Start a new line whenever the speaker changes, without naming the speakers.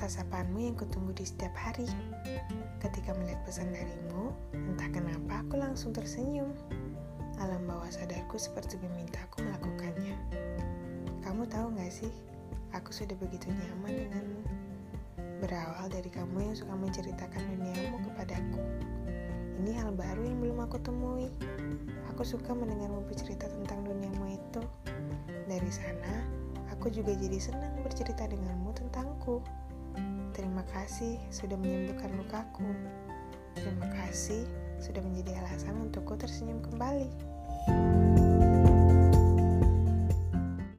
sapa-sapaanmu yang kutunggu di setiap hari. Ketika melihat pesan darimu, entah kenapa aku langsung tersenyum. Alam bawah sadarku seperti memintaku melakukannya. Kamu tahu gak sih, aku sudah begitu nyaman denganmu. Berawal dari kamu yang suka menceritakan duniamu kepadaku. Ini hal baru yang belum aku temui. Aku suka mendengarmu bercerita tentang duniamu itu. Dari sana, aku juga jadi senang bercerita denganmu tentangku. Terima kasih sudah menyembuhkan lukaku. Terima kasih sudah menjadi alasan untukku tersenyum kembali.